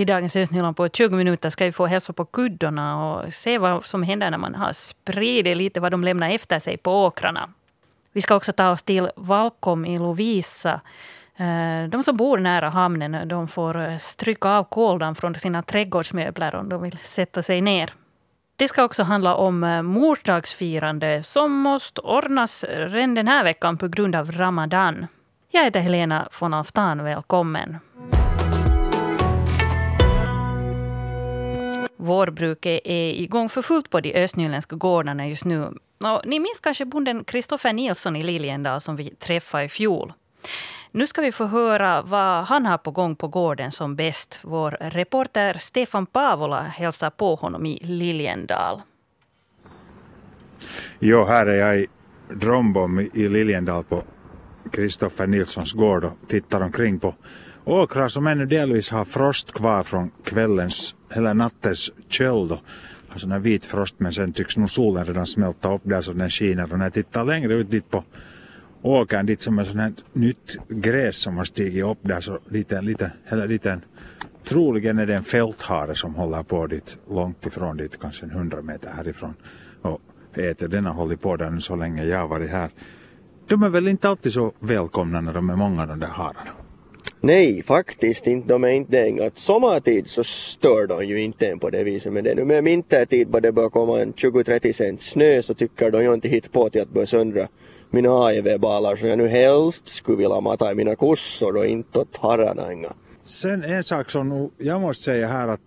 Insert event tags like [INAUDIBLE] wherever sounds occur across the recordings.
I dagens Ösnylland på 20 minuter ska vi få hälsa på kuddorna och se vad som händer när man har spridit lite vad de lämnar efter sig på åkrarna. Vi ska också ta oss till Valkom i Lovisa. Eh, de som bor nära hamnen de får eh, stryka av koldan från sina trädgårdsmöbler om de vill sätta sig ner. Det ska också handla om eh, morsdagsfirande som måste ordnas redan den här veckan på grund av Ramadan. Jag heter Helena von Alftan. Välkommen. Vårbruket är igång för fullt på de östnyländska gårdarna just nu. Och ni minns kanske bonden Kristoffer Nilsson i Liljendal som vi träffade i fjol. Nu ska vi få höra vad han har på gång på gården som bäst. Vår reporter Stefan Pavola hälsar på honom i Liljendal. Jo, här är jag i Drombom i Liljendal på Kristoffer Nilssons gård och tittar omkring på åkrar som ännu delvis har frost kvar från kvällens eller nattens köld. Alltså här vit frost men sen tycks nog solen redan smälta upp där så den skiner och när jag tittar längre ut dit på åkern dit som är sånt här nytt gräs som har stigit upp där så lite, lite, eller lite troligen är det en fälthare som håller på dit långt ifrån dit, kanske en hundra meter härifrån och äter. Den har hållit på där nu så länge jag har varit här. De är väl inte alltid så välkomna när de är många de där hararna? Nej, faktiskt inte. De är inte det. Att sommartid så stör de ju inte en på det viset. Men det är nu med vintertid bara det börjar komma en 20-30 cent snö så tycker de ju inte hit på till att börja söndra mina AIV-balar som jag nu helst skulle vilja mata i mina kossor och inte åt hararna. Sen en sak som jag måste säga här att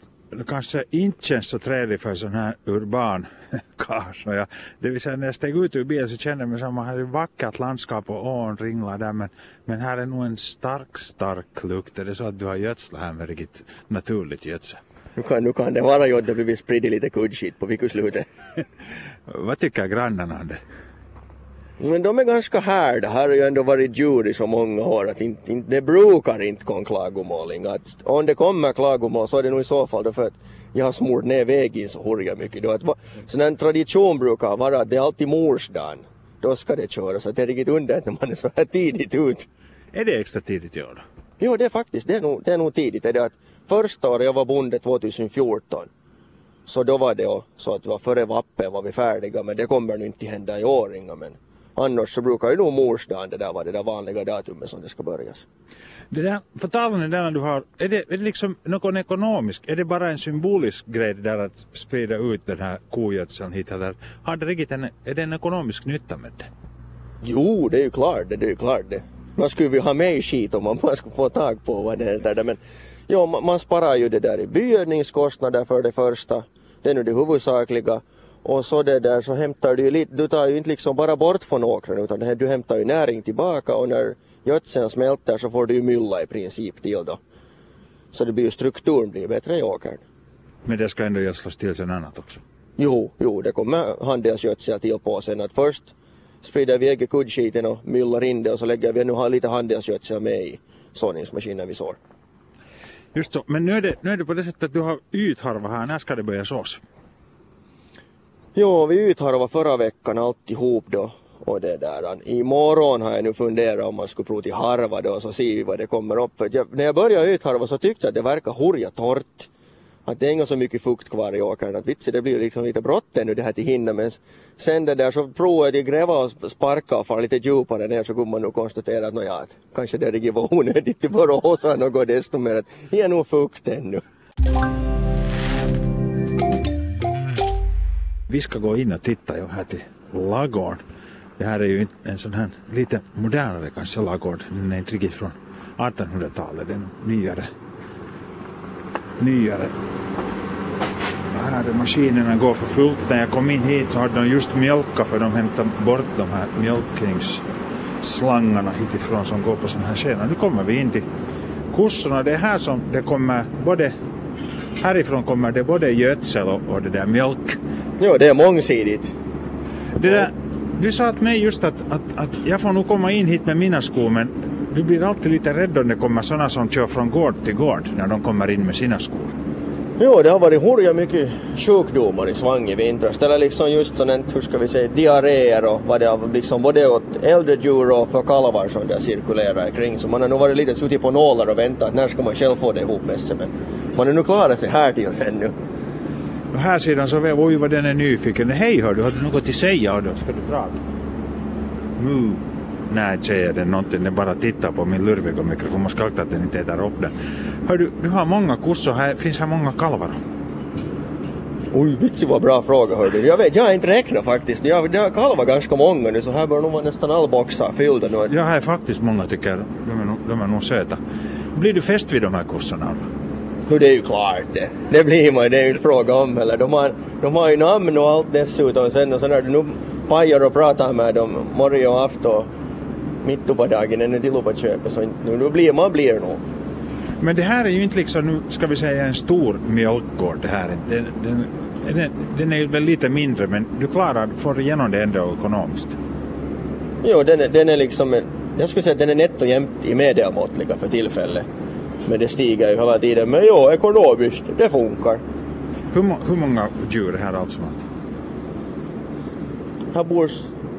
kanske inte känns så trevligt för sån här urban [LAUGHS] karl. Det vill säga när jag steg ut ur bilen så kände jag mig som att man hade vackert landskap och ån ringlar där men, men här är nog en stark, stark lukt. Är det så att du har gödslat här med riktigt naturligt gödsel? Nu kan, nu kan det vara ju att det blivit spridit lite kuddskit på veckoslutet. [LAUGHS] Vad tycker grannarna om det? Men de är ganska härda. Här har ju ändå varit djur i så många år att inte, inte, det brukar inte komma klagomål. Att om det kommer klagomål så är det nog i så fall för att jag har smort ner vägen så hurja mycket. Då att, så en tradition brukar vara att det är alltid morsdagen. Då ska det köras. Så det är riktigt underligt när man är så här tidigt ut. Är det extra tidigt i år Jo, det är faktiskt, det är nog, det är nog tidigt. Det är det att första året jag var bonde 2014 så då var det så att var före vappen var vi färdiga men det kommer nu inte hända i år inga men Annars så brukar ju nog morsdagen det där vara det där vanliga datumet som det ska börjas. Det där, för tal om det där du har, är det, är det liksom någon ekonomisk, är det bara en symbolisk grej det där att sprida ut den här kogödseln hit eller har det riktigt en, är det en ekonomisk nytta med det? Jo, det är ju klart det, det är ju klart det. Man skulle vi ha med skit om man bara skulle få tag på vad det är där men jo, man, man sparar ju det där i byggnadskostnader för det första. Det är nu det huvudsakliga och så det där så hämtar du ju lite, du tar ju inte liksom bara bort från åkern utan det här, du hämtar ju näring tillbaka och när gödseln smälter så får du ju mylla i princip till då. Så det blir ju strukturen blir bättre i åkern. Men det ska ändå gödslas till sen annat också? Jo, jo, det kommer handelsgödsel till på sen att först sprider vi ägget kuddskiten och myllar in det och så lägger vi nu lite handelsgödsel med i såningsmaskinen vi sår. Just så, men nu är, det, nu är det på det sättet att du har ytharva här, när ska det börja sås? Jo, vi utharvade förra veckan alltihop då. Och det där. Imorgon har jag nu funderat om man skulle prova till harva då så ser vi vad det kommer upp. För jag, när jag började utharva så tyckte jag att det verkar hurja torrt. Att det är inte så mycket fukt kvar i åkern. Att vitsi, det blir liksom lite bråttom nu det här till hinna. Men sen det där så provade jag att gräva och sparka och fara lite djupare ner så kunde man nog konstatera att nåja, att kanske det var onödigt till Borås något desto mer. Att det är nog fukt ännu. Vi ska gå in och titta ju här till lagården. Det här är ju en sån här lite modernare kanske lagård. Den är inte riktigt från 1800-talet, den är nyare. Nyare. Här är maskinerna går för fullt. När jag kom in hit så hade de just mjölkat för de hämtade bort de här mjölkningsslangarna hitifrån som går på sådana här skenar. Nu kommer vi in till kossorna. Det är här som det kommer både härifrån kommer det både gödsel och, och det där mjölk. Jo, det är mångsidigt. Det där, du sa till mig just att, att, att jag får nog komma in hit med mina skor men du blir alltid lite rädd om det kommer sådana som kör från gård till gård när de kommer in med sina skor. Jo, det har varit hurja mycket sjukdomar i svang i vintras. Eller liksom just sådant, hur ska vi säga, diarréer och vad det har liksom både åt äldre djur och för kalvar som det cirkulerar kring. Så man har nog varit lite suttit på nålar och väntat när ska man själv få det ihop med sig. Men man har nu klarat sig här till sen nu. Och här sidan så vet oj vad den är nyfiken. Hej hör du, har du något att säga? Då? Ska du prata? Mu. Nej, säger den någonting. Den bara tittar på min lurviga mikrofon. Man ska akta att den inte äter upp den. Hör du, du har många kossor här. Finns här många kalvar? Oj, vitsi vad bra fråga hörde du. Jag vet, jag har inte räknat faktiskt. Jag, jag kalvar ganska många nu så här bör nog vara nästan alla boxar fyllda nu. Jag har faktiskt många tycker de är, de är nog söta. Blir du fäst vid de här kossorna? Nu det är ju klart det. Det blir man det är ju inte fråga om heller. De har, de har ju namn och allt dessutom sen och så när du nu pajar och pratar med dem morgon och afton mitt på dagen när till på köpet så nu, nu blir man blir nog. Men det här är ju inte liksom, nu ska vi säga en stor mjölkgård det här. Den, den, den, den är väl lite mindre men du klarar, får igenom det ändå ekonomiskt. Jo, den är, den är liksom, jag skulle säga att den är nätt och jämnt i medelmåttliga för tillfället. Men det stiger ju hela tiden. Men jo, ekonomiskt, det funkar. Hur, må- hur många djur är här allt som allt? Här bor,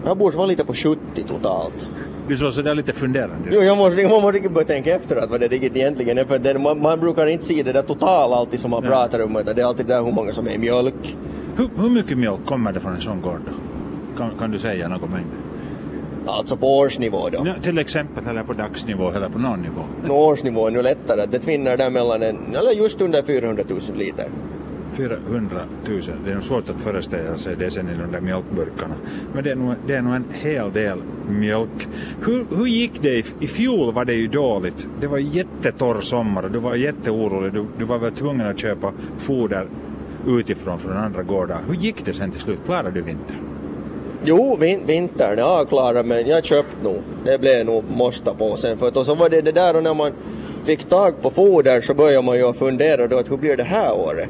här bor vara lite på 70 totalt. Du såg sådär lite funderande Jo, jag måste, jag måste börja tänka efter att vad det riktigt egentligen är. För det, man, man brukar inte se det där total alltid som man Ja. pratar om. Utan det är alltid det där hur många som är mjölk. Hur, hur mycket mjölk kommer det från en sån gård då? Kan, kan du säga någon mängd? Alltså på årsnivå då. Ja, till exempel eller på dagsnivå eller på någon nivå. Nå, årsnivå är nu lättare. Det tvinnar där mellan en, eller just under 400 000 liter. 400 000. Det är nog svårt att föreställa sig det sen i de där mjölkburkarna. Men det är nog, det är nog en hel del mjölk. Hur, hur gick det? I, I fjol var det ju dåligt. Det var jättetorr sommar och du var jätteorolig. Du, du var väl tvungen att köpa foder utifrån från andra gårdar. Hur gick det sen till slut? Klarade du vintern? Jo, vin, vintern, ja avklarad men jag köpte nog. Det blev nog måste på sen. För att, och så var det det där och när man fick tag på foder så började man ju fundera då att hur blir det här året?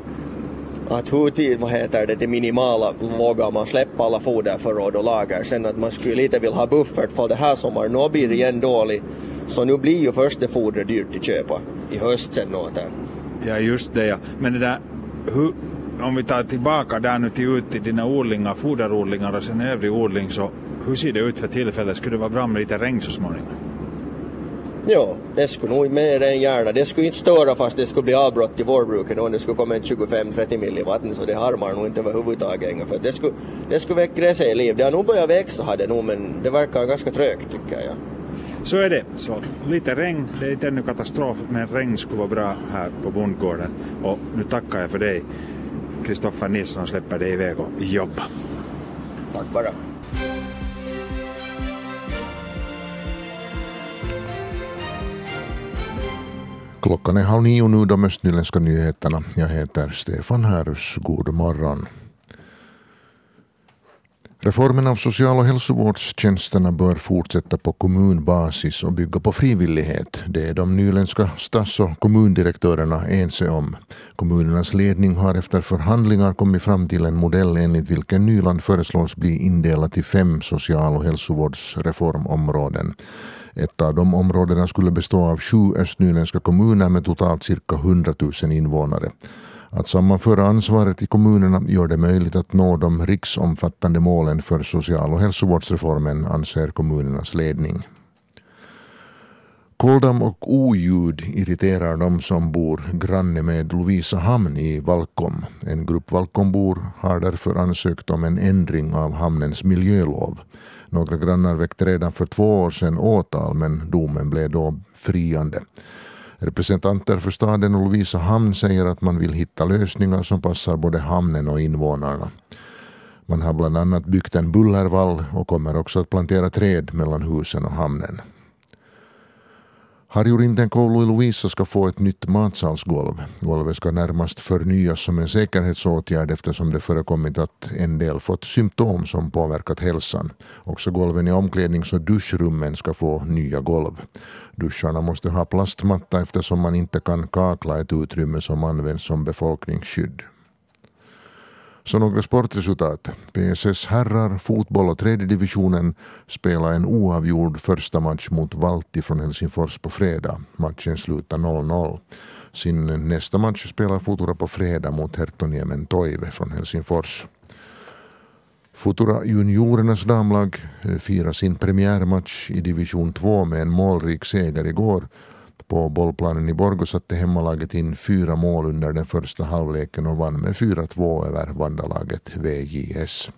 Att hur tid, vad heter det, det minimala vågar man släppa alla foderförråd och lager. Sen att man skulle lite vilja ha buffert för det här sommaren. Nu blir det igen dåligt. Så nu blir ju först det fodret dyrt att köpa. I höst sen åter. Ja, just det ja. Men det där, hur, om vi tar tillbaka där nu till ut till dina odlingar, foderodlingar och sen övrig odling så hur ser det ut för tillfället? Skulle det vara bra med lite regn så småningom? Jo, det skulle nog mer än gärna. Det skulle inte störa fast det skulle bli avbrott i vårbruket om det skulle komma en 25-30 mil i vatten så det harmar nog inte överhuvudtaget. För det skulle, det skulle väcka sig i liv. Det har nog börjat växa har det nog men det verkar ganska trögt tycker jag. Så är det. Så lite regn, det är inte ännu katastrof, men regn skulle vara bra här på bondgården. Och nu tackar jag för dig, Kristoffer Nilsson, och släpper dig iväg och jobba. Tack bara. Klockan är halv nio nu, de östnyländska nyheterna. Jag heter Stefan Härus. God morgon. Reformen av social och hälsovårdstjänsterna bör fortsätta på kommunbasis och bygga på frivillighet. Det är de nyländska stads och kommundirektörerna ense om. Kommunernas ledning har efter förhandlingar kommit fram till en modell enligt vilken Nyland föreslås bli indelat i fem social och hälsovårdsreformområden. Ett av de områdena skulle bestå av sju östnyländska kommuner med totalt cirka 100 000 invånare. Att sammanföra ansvaret i kommunerna gör det möjligt att nå de riksomfattande målen för social och hälsovårdsreformen, anser kommunernas ledning. Koldam och oljud irriterar de som bor granne med Lovisa hamn i Valkom. En grupp Valkombor har därför ansökt om en ändring av hamnens miljölov. Några grannar väckte redan för två år sedan åtal men domen blev då friande. Representanter för staden och Lovisa hamn säger att man vill hitta lösningar som passar både hamnen och invånarna. Man har bland annat byggt en bullervall och kommer också att plantera träd mellan husen och hamnen. Harjurinten koulu i Lovisa ska få ett nytt matsalsgolv. Golvet ska närmast förnyas som en säkerhetsåtgärd eftersom det förekommit att en del fått symptom som påverkat hälsan. Också golven i omklädnings och duschrummen ska få nya golv. Duscharna måste ha plastmatta eftersom man inte kan kakla ett utrymme som används som befolkningsskydd. Så några sportresultat. PSS herrar, fotboll och tredje divisionen spelade en oavgjord första match mot Valti från Helsingfors på fredag. Matchen slutade 0-0. Sin nästa match spelar Futura på fredag mot Hertoniemen Toive från Helsingfors. Futura juniorernas damlag eh, firar sin premiärmatch i division 2 med en målrik seger igår. På bollplanen i Borgå satte hemmalaget in fyra mål under den första halvleken och vann med 4-2 över vandalaget VJS.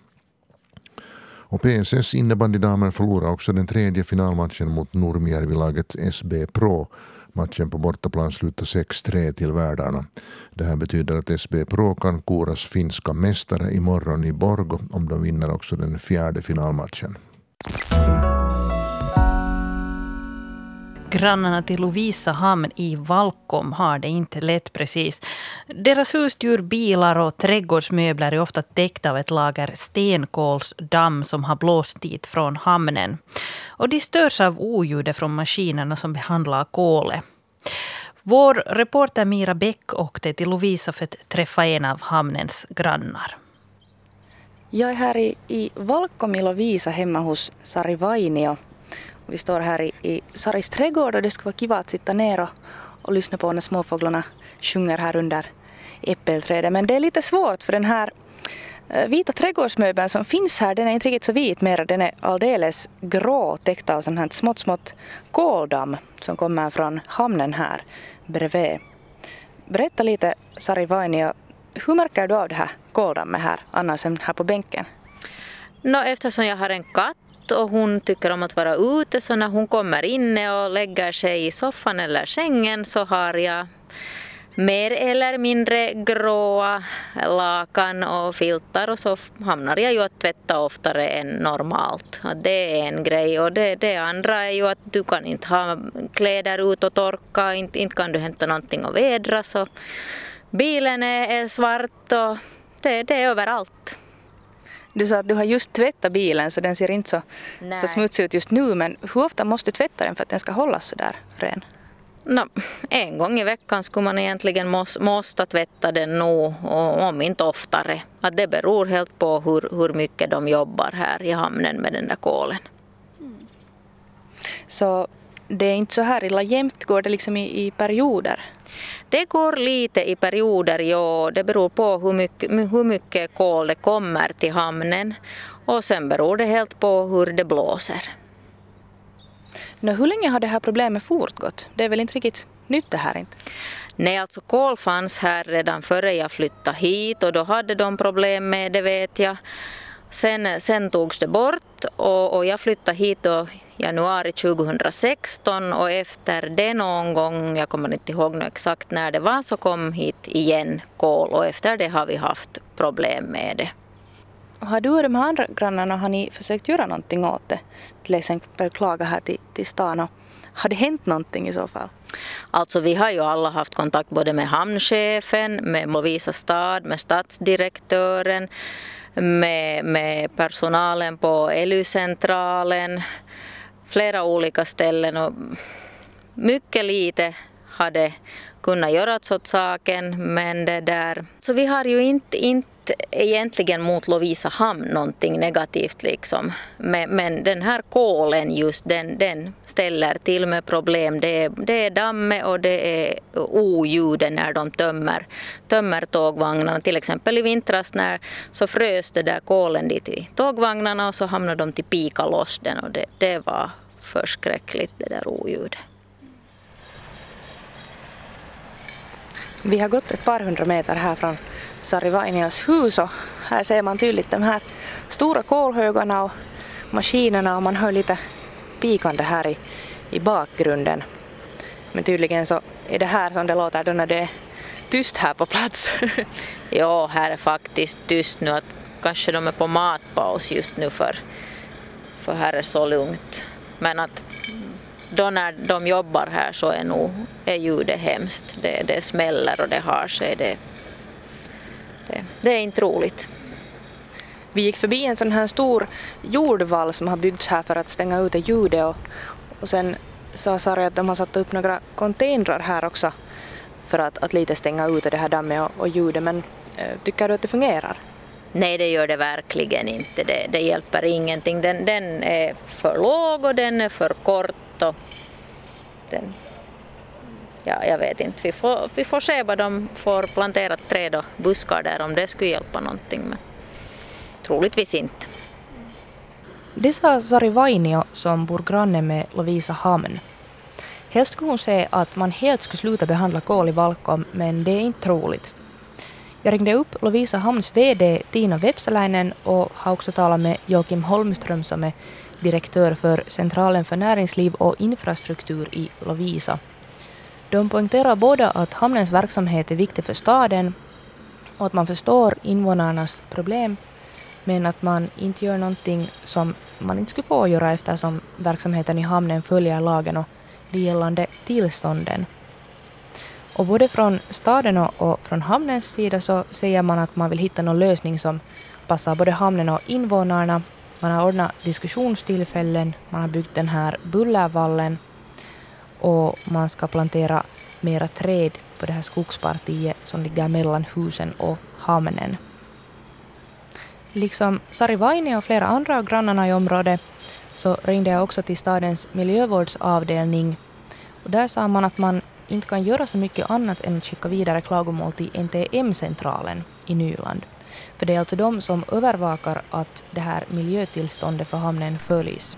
Och PSS innebandydamer förlorade också den tredje finalmatchen mot Nurmijärvi-laget SB Pro. Matchen på bortaplan slutade 6-3 till värdarna. Det här betyder att SB Pro kan koras finska mästare imorgon i Borgo om de vinner också den fjärde finalmatchen. Grannarna till Lovisa hamn i Valkom har det inte lätt precis. Deras husdjur, bilar och trädgårdsmöbler är ofta täckta av ett lager stenkolsdamm som har blåst dit från hamnen. Och de störs av oljudet från maskinerna som behandlar kolet. Vår reporter Mira Bäck åkte till Lovisa för att träffa en av hamnens grannar. Jag är här i, i Valkom i Lovisa hemma hos Sari Vainio. Vi står här i, i Saris trädgård och det skulle vara kiva att sitta ner och, och lyssna på när småfåglarna sjunger här under äppelträdet. Men det är lite svårt för den här eh, vita trädgårdsmöbeln som finns här, den är inte riktigt så vit mer, den är alldeles grå täckt av sånt här smått, smått koldamm som kommer från hamnen här bredvid. Berätta lite Sari Vainio, hur märker du av det här koldammet här annars än här på bänken? No, eftersom jag har en katt och hon tycker om att vara ute så när hon kommer inne och lägger sig i soffan eller sängen så har jag mer eller mindre gråa lakan och filtar och så hamnar jag ju att tvätta oftare än normalt. Det är en grej och det, det andra är ju att du kan inte ha kläder ut och torka, inte, inte kan du hämta någonting och vädra så bilen är, är svart och det, det är överallt. Du sa att du har just tvättat bilen så den ser inte så, så smutsig ut just nu men hur ofta måste du tvätta den för att den ska hållas så där ren? No, en gång i veckan skulle man egentligen måste, måste tvätta den nog, och om inte oftare. Att det beror helt på hur, hur mycket de jobbar här i hamnen med den där kolen. Mm. Så det är inte så här illa jämt, går det liksom i, i perioder? Det går lite i perioder, ja. Det beror på hur mycket, hur mycket kol det kommer till hamnen. Och sen beror det helt på hur det blåser. Nå, hur länge har det här problemet fortgått? Det är väl inte riktigt nytt det här inte? Nej, alltså kol fanns här redan före jag flyttade hit och då hade de problem med det vet jag. Sen, sen togs det bort och, och jag flyttade hit då januari 2016 och efter det någon gång, jag kommer inte ihåg exakt när det var, så kom hit igen kol och efter det har vi haft problem med det. Har du och de andra grannarna har ni försökt göra någonting åt det? Till exempel klaga här till, till stan och har det hänt någonting i så fall? Alltså vi har ju alla haft kontakt både med hamnchefen, med Lovisa stad, med stadsdirektören, med, med personalen på ELY-centralen, flera olika ställen och mycket lite hade kunnat göras åt saken men det där. Så vi har ju inte, inte egentligen mot Lovisa hamn någonting negativt liksom. Men, men, den här kolen just den, den ställer till med problem. Det är, det är damme och det är oljuden när de tömmer, tömmer tågvagnarna. Till exempel i vintras när så frös det där kolen dit i tågvagnarna och så hamnade de till pika loss den och det, det var förskräckligt det där oljudet. Vi har gått ett par hundra meter här från Sari Vainias hus och här ser man tydligt de här stora kolhögarna och maskinerna och man hör lite pikande här i, i bakgrunden. Men tydligen så är det här som det låter då när det är tyst här på plats. [LAUGHS] ja, här är faktiskt tyst nu. Att kanske de är på matpaus just nu för, för här är så lugnt. Men att då när de jobbar här så är nog är ljudet hemskt. Det, det smäller och det har sig. Det, det, det är inte roligt. Vi gick förbi en sån här stor jordvall som har byggts här för att stänga ute ljudet och, och sen sa Sara att de har satt upp några containrar här också för att, att lite stänga ute det här dammet och, och ljudet men äh, tycker du att det fungerar? Nej, det gör det verkligen inte. Det, det hjälper ingenting. Den, den är för låg och den är för kort. Och den, ja, jag vet inte. Vi får, vi får se vad de får plantera träd och buskar där om det skulle hjälpa någonting. Men troligtvis inte. Det sa Sari Vainio som bor granne med Lovisa hamn. Helst skulle hon säga att man helt skulle sluta behandla kol i Valkom, men det är inte troligt. Jag ringde upp Lovisa Hamns VD Tina Vepsäläinen och har också talat med Joakim Holmström som är direktör för Centralen för näringsliv och infrastruktur i Lovisa. De poängterar båda att hamnens verksamhet är viktig för staden och att man förstår invånarnas problem men att man inte gör någonting som man inte skulle få göra eftersom verksamheten i hamnen följer lagen och de gällande tillstånden. Och både från staden och från hamnens sida så säger man att man vill hitta någon lösning som passar både hamnen och invånarna. Man har ordnat diskussionstillfällen, man har byggt den här bullervallen och man ska plantera mera träd på det här skogspartiet som ligger mellan husen och hamnen. Liksom Sari Vaini och flera andra av grannarna i området så ringde jag också till stadens miljövårdsavdelning och där sa man att man inte kan göra så mycket annat än att skicka vidare klagomål till NTM-centralen i Nyland. För det är alltså de som övervakar att det här miljötillståndet för hamnen följs.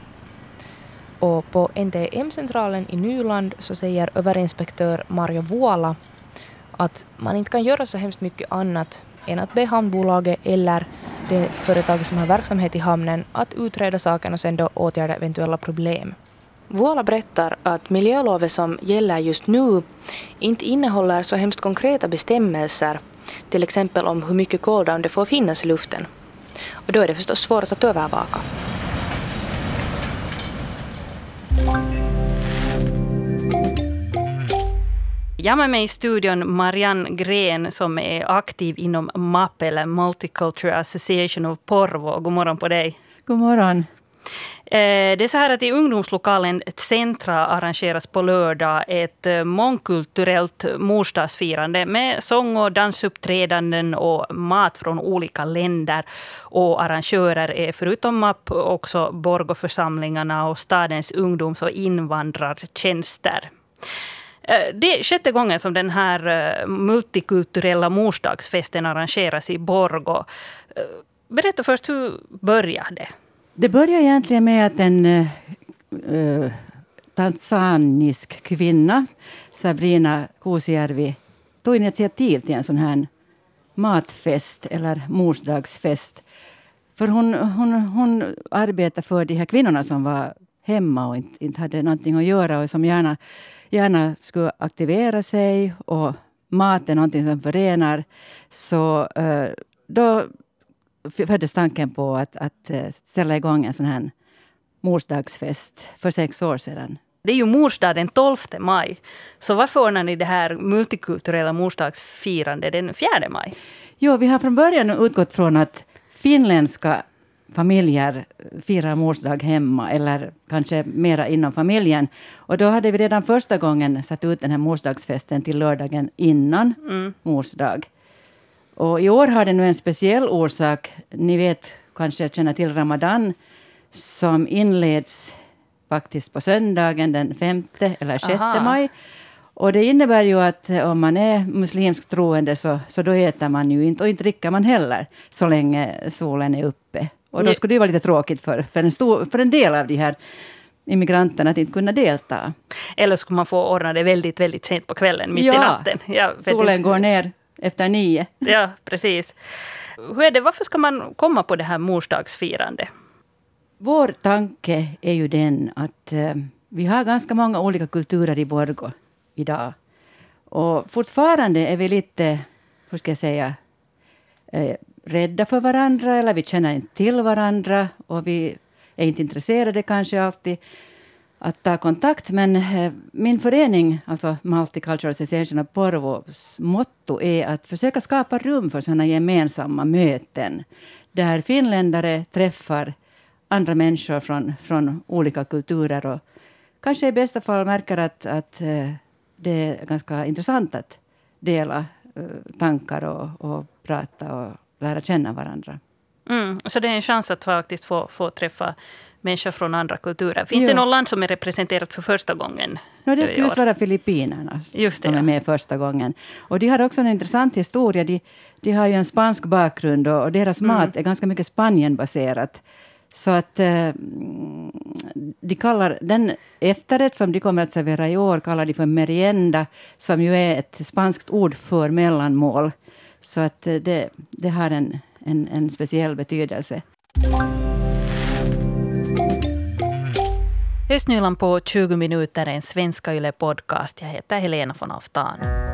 Och på NTM-centralen i Nyland så säger överinspektör Mario Vuola att man inte kan göra så hemskt mycket annat än att be hamnbolaget eller det företag som har verksamhet i hamnen att utreda saken och sen då åtgärda eventuella problem. Vuola berättar att miljölovet som gäller just nu inte innehåller så hemskt konkreta bestämmelser, till exempel om hur mycket koldamm det får finnas i luften. Och då är det förstås svårt att övervaka. Jag har med mig i studion Marianne Gren som är aktiv inom MAP, eller Multicultural Association of Porvo. God morgon på dig. God morgon. Eh, det är så här att i ungdomslokalen Centra arrangeras på lördag ett eh, mångkulturellt morsdagsfirande med sång och dansuppträdanden och mat från olika länder. Och arrangörer är förutom MAP också Borgoförsamlingarna och stadens ungdoms och invandrartjänster. Eh, det är sjätte gången som den här multikulturella morsdagsfesten arrangeras i Borgo. Berätta först, hur började det? Det började egentligen med att en uh, tanzanisk kvinna, Sabrina Kuusijärvi, tog initiativ till en sån här matfest eller morsdagsfest. För hon, hon, hon arbetade för de här kvinnorna som var hemma och inte, inte hade någonting att göra och som gärna gärna skulle aktivera sig och mat är någonting som förenar. Så uh, då föddes tanken på att, att uh, ställa igång en sån här morsdagsfest för sex år sedan. Det är ju morsdag den 12 maj. Så varför ordnar ni det här multikulturella morsdagsfirandet den 4 maj? Jo, vi har från början utgått från att finländska familjer firar morsdag hemma eller kanske mera inom familjen. Och då hade vi redan första gången satt ut den här morsdagsfesten till lördagen innan mm. morsdag. Och i år har det nu en speciell orsak. Ni vet, kanske känner till Ramadan som inleds faktiskt på söndagen den femte eller sjätte maj. Och det innebär ju att om man är muslimskt troende så, så då äter man ju inte och inte dricker man heller så länge solen är uppe. Och då skulle det vara lite tråkigt för, för, en, stor, för en del av de här immigranterna att inte kunna delta. Eller skulle man få ordna det väldigt, väldigt sent på kvällen, mitt ja, i natten. Solen inte. går ner efter nio. [LAUGHS] Ja, precis. Hur är det, varför ska man komma på det här morsdagsfirandet? Vår tanke är ju den att eh, vi har ganska många olika kulturer i Borgå idag. Och fortfarande är vi lite, hur ska jag säga, eh, rädda för varandra eller vi känner inte till varandra och vi är inte intresserade kanske alltid att ta kontakt. Men eh, min förening, alltså Multicultural Association of Porvos motto är att försöka skapa rum för sådana gemensamma möten där finländare träffar andra människor från, från olika kulturer och kanske i bästa fall märker att, att eh, det är ganska intressant att dela eh, tankar och, och prata och lära känna varandra. Mm, så det är en chans att faktiskt få, få träffa människor från andra kulturer. Finns jo. det något land som är representerat för första gången? No, det skulle just vara Filippinerna just det, som ja. är med första gången. Och de har också en intressant historia. De, de har ju en spansk bakgrund och, och deras mm. mat är ganska mycket Spanienbaserat. Så att eh, de kallar den efterrätt som de kommer att servera i år kallar de för merienda, som ju är ett spanskt ord för mellanmål. Så att eh, det, det har en, en, en speciell betydelse. Östnyland på 20 minuter är en svenska yle podcast. Jag heter Helena von Aftan.